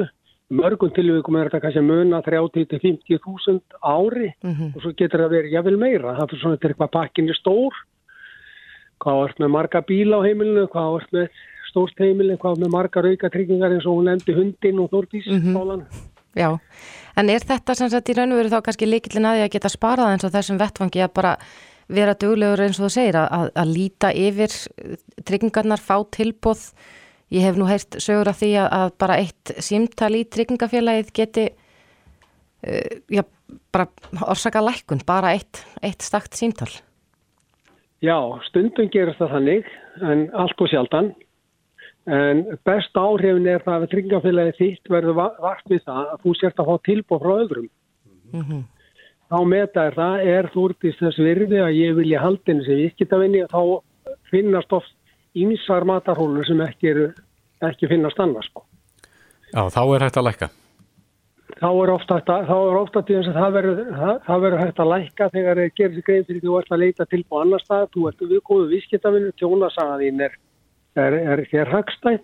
mörgum tilvíkum er þetta kannski muna 30-50 þúsund ári. Og svo getur það verið jáfnvel meira. Það er svona eitthvað pakkinni stór, hvað vart með marga bíla á heimilinu, hvað vart með stórt heimilinu, hvað með marga raukatryggingar eins og hún nefndi hundin og þórtís mm Já, en er þetta sem sagt í raun og veru þá kannski líkillin að því að geta sparað eins og þessum vettfangi að bara vera duglegur eins og þú segir að, að, að líta yfir tryggingarnar, fá tilbóð ég hef nú heyrt sögur af því að, að bara eitt símtal í tryggingafélagið geti uh, já, bara orsaka lækkun, bara eitt, eitt stakt símtal. Já, stundum gerist það þannig, en allt og sjaldan. En best áhrifin er það að tryggingafélagi þitt verður va- vart við það að þú sért að fá tilbúð frá öðrum. Þá meta er það, er þú úrtist þess virði að ég vilja haldinu sem viðskiptavinni og þá finnast oft ímsar matarhólur sem ekki, eru, ekki finnast annars. Sko. Já, þá er hægt að lækka. Þá er ofta, þá er ofta til þess að það verður, það, það verður hægt að lækka þegar þeir gerir sig grein fyrir því þú ert að leita tilbúð annar stað, þú ert við góðu viðskiptavinnu, tjónasaga er, er, er hér hagstæð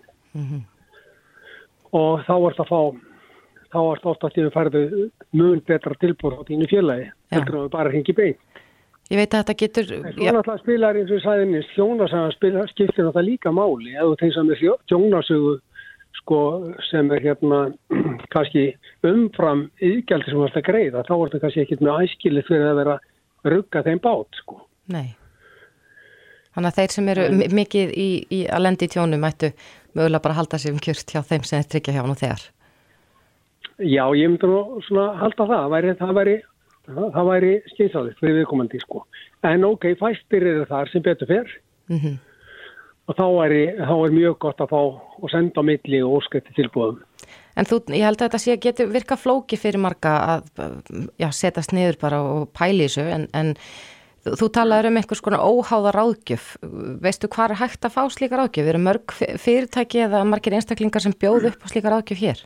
og þá ert að fá þá ert ofta til að færðu mun betra tilbúð á þínu félagi heldur að við bara hengi beint. Ég veit að þetta getur En svo náttúrulega spilar eins og ég sagði nýst, tjónasaga spilar, skiptir náttúrulega líka máli ef þú tegir saman tjónasögu sko, sem er hérna kannski umfram yðgjaldi sem að greiða, þá er þetta kannski ekkit með æskilið fyrir að vera rugga þeim bát sko. Nei. Þannig að þeir sem eru mi- mikið í, í að lendi í tjónu mættu mögulega bara halda sig um kjört hjá þeim sem þeir tryggja hjá nú þegar. Já, ég myndi nú svona halda það, það væri, það væri, það, væri skeinsáðið fyrir viðkomandi sko. En ok, fæstir eru þar sem betur fer Mm og þá er, þá er mjög gott að fá og senda á milli og óskætti tilbúðum. En þú, ég held að þetta sé getur virka flóki fyrir marga að já, setast niður bara og pæli þessu en, en þú, talaður um einhvers konar óháða ráðgjöf. Veistu hvað er hægt að fá slíka ráðgjöf? Eru mörg fyr- fyrirtæki eða margir einstaklingar sem bjóð upp á slíka ráðgjöf hér?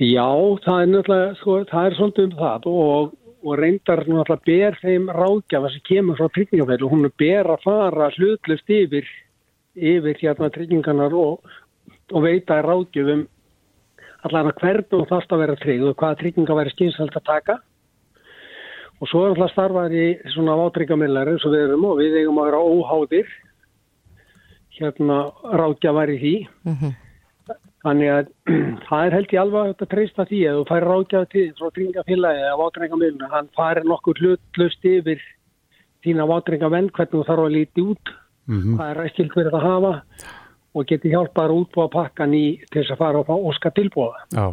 Já, það er náttúrulega, sko, það er svolítið um það og, og reyndar náttúrulega ber þeim ráðgjafa sem kemur frá tryggingafælu, hún er ber að fara hlutlust yfir, yfir hérna tryggingarnar og, og veita ráðgjöfum allan að hvernig þú þarfst að vera tryggð og hvaða trygginga væri skynsald að taka. Og svo er náttúrulega starfað í svona vátryggamillar eins og við erum og við eigum að vera óháðir, hérna ráðgjafar í því. Þannig að það er held alveg hægt að treysta því að þú færi ráðgjafa til frá tryggingafélagi eða vátringamilinu, hann færi nokkur hlutlust yfir þína vátringamenn, hvernig þú þarf að líti út, Mhm. hvað er ræstilt fyrir að hafa og geti hjálpað að útbúa pakkan í til þess að fara og fá óska tilbúa. Já,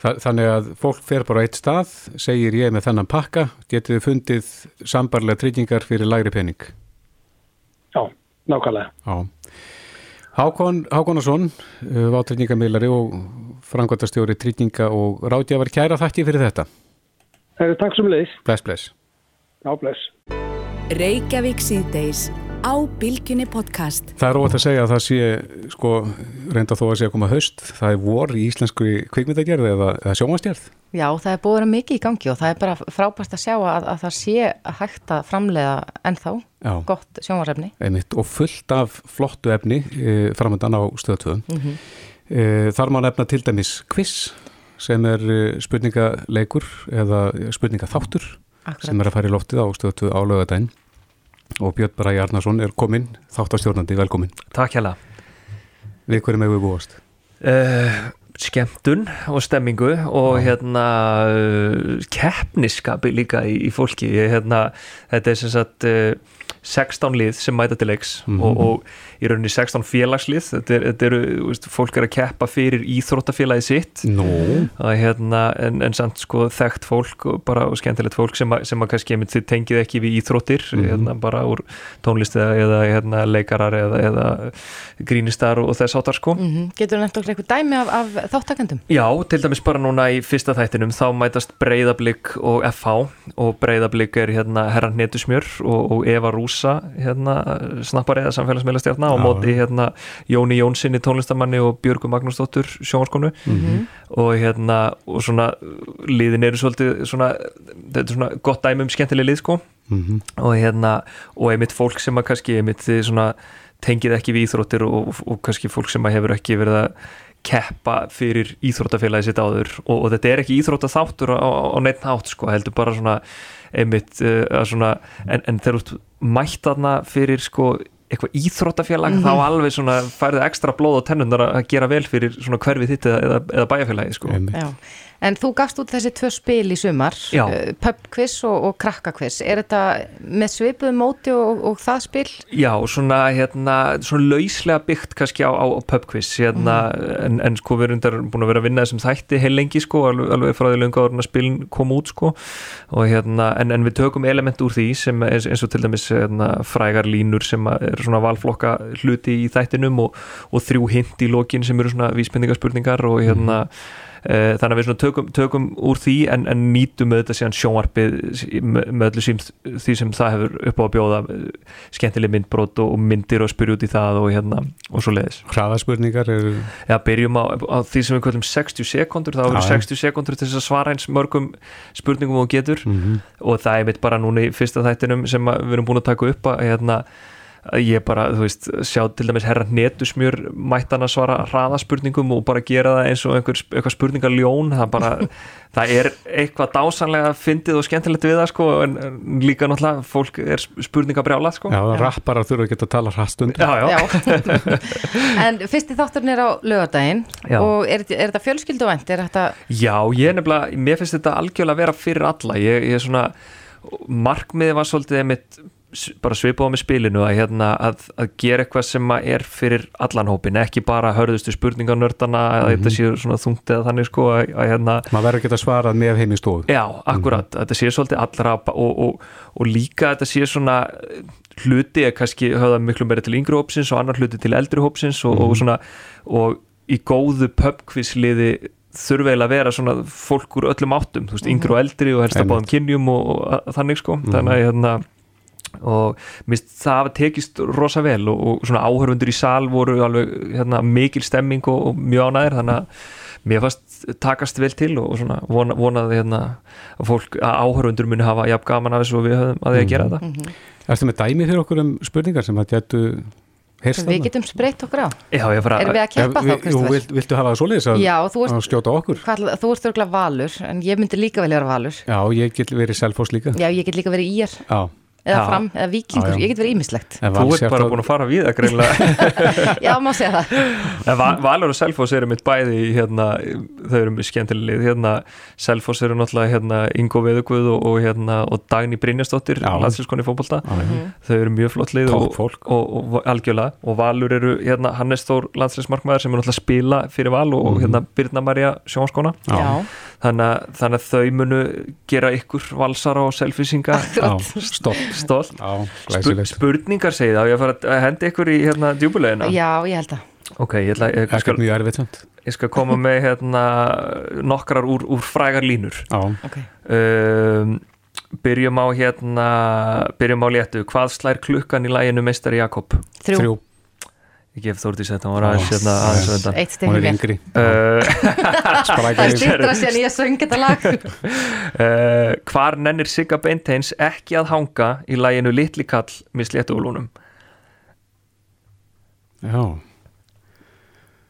Þa, þannig að fólk fer bara á eitt stað, segir ég með þennan pakka, getið þið fundið sambarlega tryggingar fyrir lægri pening. Já, nákvæmlega. Já. Hákon Hákonarsson, vátryggingamilari og frangværtastjóri trygginga og ráðgjafar kæra þakki fyrir þetta. Það eru takk sem leiðis. Bless, bless. Já, bless. Reykjavík síðdeis á Bilginni podcast. Það er óvægt að segja að það sé, sko, reynda þó að sé að koma haust, það er vor í íslensku kvikmyndagerð eða, eða sjómanstjörð. Já, það er búið að vera mikið í gangi og það er bara frábært að sjá að, að það sé hægt að framleiða ennþá Já. gott sjónvarsefni. Einmitt, og fullt af flottu efni e, framöndan á stöðtöðum. Mhm. e, þar má nefna til dæmis quiz sem er e, spurningaleikur eða spurningaþáttur Akkurat. sem er að fara í loftið á stöðtöð á lögadaginn og Björn Bara Jarnason er kominn, þáttastjórnandi, velkominn. Takk hjá Við hverju með við búast? uh, skemmtun og stemmingu og hérna uh, keppniskapi líka í, í fólki ég, hérna, þetta er sem sagt uh, 16 lið sem mæta til leiks Mhm. og, og í rauninni 16 félagslið þetta, er, þetta eru, veist, fólk er að keppa fyrir íþróttafélagi sitt Nú, að, hérna, en, en samt sko þekkt fólk og bara og skemmtilegt fólk sem, að, sem að kannski einmitt þið tengið ekki við íþróttir Mhm. hérna, bara úr tónlist eða, eða hérna, leikarar eða, eða grínistar og, þess áttar sko Mm Getur þú nefnt okkur eitthvað dæmi af, af þáttakendum? Já, til dæmis bara núna í fyrsta þættinum þá mætast Breiðablík og FH og Breiðablík er hérna Herran Netusmjör og, og Eva Rúsa hérna snappari eða samfélagsmeila stjarna og Já. móti hérna Jóni Jónssoni tónlistamanni og Björgu Magnúsdóttur sjónvarskonu og hérna og svona liðin eru svolítið svona, þetta er svona gott dæmi um skemmtileg lið sko. Mhm, og hérna og einmitt fólk sem að kannski einmitt þið svona tengið ekki við íþróttir og, og, og kannski fólk sem að hefur ekki verið að keppa fyrir íþróttafélagi sitt áður. Og, og þetta er ekki íþróttaþáttur á, á, á neitt nátt sko, heldur bara svona einmitt uh, svona en, en þegar þú mætt þarna fyrir sko eitthvað íþróttafélag þá alveg svona færðu ekstra blóð á tennundar að gera vel fyrir svona hverfið þitt eða, eða, eða bæjarfélagi sko einmitt. Já. En þú gafst út þessi tvö spil í sumar, uh, pubquiz og, og krakkakviz. Er þetta með svipuðu móti og, og það spil? Já, svona, hérna, svona lauslega byggt kannski á, á, á pubquiz hérna, en, en sko við erum reyndar búin að vera að vinna þessum þætti heil lengi sko, alveg, alveg frá því löngu áður en að spilin kom út sko og hérna, en, en við tökum element úr því sem eins, eins og til dæmis hérna, frægar línur sem er svona valflokka hluti í þættinum og, og þrjú hint í lokin sem eru svona vísbendingarspurningar og hérna Eh, þannig að við tökum, tökum úr því en, en nýtum auðvitað síðan sjónvarpið með, öllu sín því sem það hefur upp á að bjóða eh, skemmtileg myndbrot og, myndir og spyrja út í það og hérna og svo leiðis Hraðaspurningar eru Já, byrjum á, á því sem við kallum 60 sekundur, þá já. 60 sekundur til þess að svara eins mörgum spurningum og getur. Mhm, og það er mitt bara núna í fyrsta þættinum sem við erum búin að taka upp að hérna ég bara, þú veist, sjá til dæmis herra netusmjör mættan að svara hraðaspurningum og bara gera það eins og einhver, eitthvað spurningaljón, það bara það er eitthvað dásanlega fyndið og skemmtilegt við það sko, en, líka náttúrulega fólk er spurningabrjálað sko Já, rapparar þurfa ekki að tala hraðstund já, já. en fyrsti þátturinn er á lögadaginn Já. og er, er þetta fjölskylduvænt? Er þetta, Já, ég er nefnilega, mér finnst þetta algjörlega að vera fyrir alla, ég, ég er svona markmiði var svolítið einmitt bara svipað á með spilinu að, hérna, að, að gera eitthvað sem að er fyrir allan hópin, ekki bara hörðustu spurningarnördana eða þetta séu svona þungt eða þannig sko að, að hérna Maður verður ekki að svara með heim í stofu. Já, akkurat, þetta sé svolítið allra og, og, og líka þetta sé svona hluti er kannski höfða miklu meira til yngri hópsins og annar hluti til eldri hópsins og, og svona og í góðu pubquizliði þurfa eiginlega að vera svona fólk úr öllum áttum, þú veist, yngri og eldri og helst að báðum kynjum og, að- þannig sko, þannig að hérna og mist, það tekist rosa vel og, og svona áhörfundur í sal voru alveg hérna, mikil stemming og, og mjög ánæðir þannig að mér fannst takast vel til og svona vona, vonaði hérna, að fólk, að áhörfundur muni hafa jafn gaman af þessu og við höfum að því að gera þetta Ertu með dæmi fyrir okkur um spurningar sem að gætu heyrst við getum spreytt okkur á? Já, ég fara Erum við að keppa þá, Jú, Kristoffer? vilt, viltu hafa það svoleiðis að, Já, þú ert, að skjóta okkur? hvað, þú ert örgulega valur, en ég myndi líka velja vera valur. Já, ég get verið selfos líka Já, ég get líka verið íjar, Já, eða Já. fram, eða vikingur, Já, já. ég get verið ímislegt. Þú ert bara á- búin að fara við það greinlega Já, má segja það. Valur og Selfoss eru mitt bæði hérna, þau eru mjög skemmtilegið hérna, Selfoss eru náttúrulega hérna, Ingo Veðugvöð og, og, hérna, og Dagný Brynjastóttir landslískonni fótbolta Já, já. þau eru mjög flott lið og, og, og, og algjörlega og Valur eru hérna, Hannes Þór landslísmarkmaður sem er náttúrulega að spila fyrir Val og, og hérna, Birna Marja sjónskona Já. Þannig, að- þannig að þau munu gera ykkur valsara og selfisinga stolt. Já, Spur, spurningar segið þá, ég að fara að henda ykkur í hérna djúbulegina já, ég held að. ok, ég, ætla, ég, ég, skal, Ekkert mjög erfitt samt. Ég skal koma með hérna nokkrar úr, úr frægar línur. Já, Ok. um, byrjum á hérna byrjum á léttu, hvað slær klukkan í læginu meistari Jakob? Þrjú, þrjú, ég gef Þórdís þetta, hún var aðeins hérna aðeins á undan eitt hún stefni er mér. yngri Uh, Það er Sprækari stýttra sér ég söng þetta lag. uh, hvar nennir Sigga Beinteins ekki að hanga í læginu Litli kall með sléttuúlunum? Já,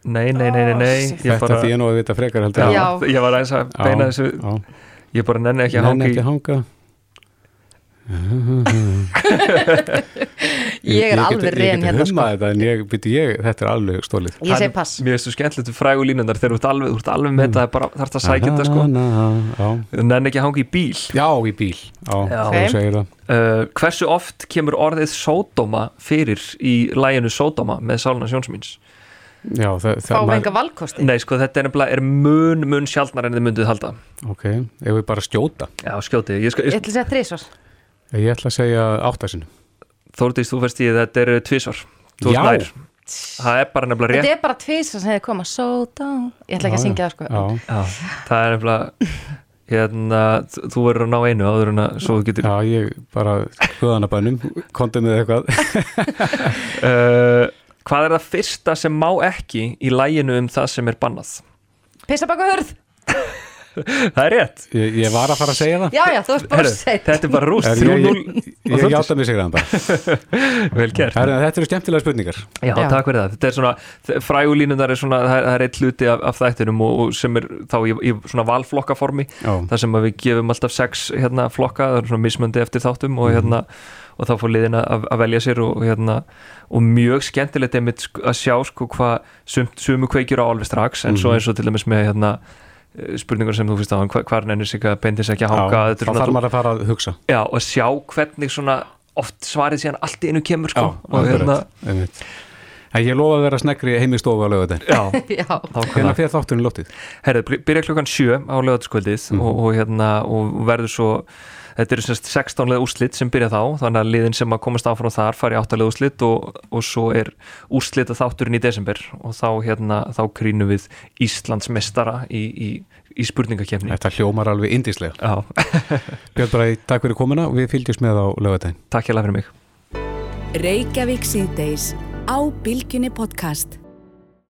Nei, nei, nei, nei, nei ég þetta bara, því ég nú að vita frekar heldur já, Já. ég var aðeins að beina þessu já. ég bara nenni ekki að Nenni hanga í ekki að hanga Ég er alveg reyn hérna sko. þetta, en ég, byrju, ég, þetta er alveg stólið Ég segi pass. Mér finnst þú skemmtilegt frægu línundar þegar þú ert alveg, alveg með þetta bara þarf það að sækja þetta sko. Já, Nenn ekki að hanga í bíl. Já í bíl. Já, Já. þú segir það. Uh, Hversu oft kemur orðið sódóma fyrir í læginu sódóma með Sáluna Sjónsmíns? Já, það, það Fáum við enga valkosti? Nei, sko, þetta er nefnilega er mun, mun sjaldnar en þið myndið halda. Ok, ef við bara skjóta? Já, skjótið, ég, sko, Ég ég, ætla að segja þrísvar Ég ætla að segja áttasinu Þórdís, þú fyrst í þetta er tvísvar Þú Já. nær. Það er bara nefnilega rétt. Þetta er bara tvísvar sem hefði koma. So down Ég ætla ekki að syngja það sko. Já, Já, það er nefnilega hérna, þú verður að ná einu áður en að svo þú getur já, ég bara hvaðanabænum, kontið með eitthvað. Uh, Hvað er það fyrsta sem má ekki í læginu um það sem er bannað? Pissa baka hörð Það er rétt. Ég, ég var að fara að segja það. Já, já, þú ert bara Herru, að segja Þetta er bara rúst, Er ég, 3-0 ég, ég, ég játa mig sigraðan bara Vel gert. Herra, Þetta eru skemmtilega spurningar. Já, Já. takk fyrir það. Þetta er svona, frægulínundar er svona, það er, það er eitt hluti af, af þættinum og, og sem er þá í, í svona valflokkaformi, þar sem að við gefum alltaf sex hérna flokka, það er svona mismöndi eftir þáttum og hérna, og þá fór liðin að, að velja sér og hérna, og mjög skemmtilegt að sjá sko hvað sum, sumu kveikjur á alveg strax, en svo eins og til dæmis með hérna eh, spurningar sem þú finnst á, hva, hvar nennir sig að beindis ekki að hanga, já þetta þá er svona þarf maður að fara að hugsa. Já, og sjá hvernig svona oft svarið síðan allt í einu kemur sko, og akkurat, hérna, einmitt. En ég lofa að vera snegri heim í stofu á lögadaginn já, Já, þá Hvernig fer þátturinn lótið? Herðu, by- byrja klukkan sjö á lögataskvöldið Mhm. og, og, hérna, og verður svo þetta eru semst 16 leið úrslit sem byrja þá þannig að liðin sem að komast áfram þar fari 8 leið úrslit og, og svo er úrslita þátturinn í desember og þá, hérna, þá krínum við Íslands mestara í, í, í spurningakefni Þetta hljómar alveg indíslega Já, Björn Bræði, takk fyrir komuna og við fylgjumst með á lögadaginn takk hérlega fyrir mig. Reykjavík síðdeis á Bilginni podcast.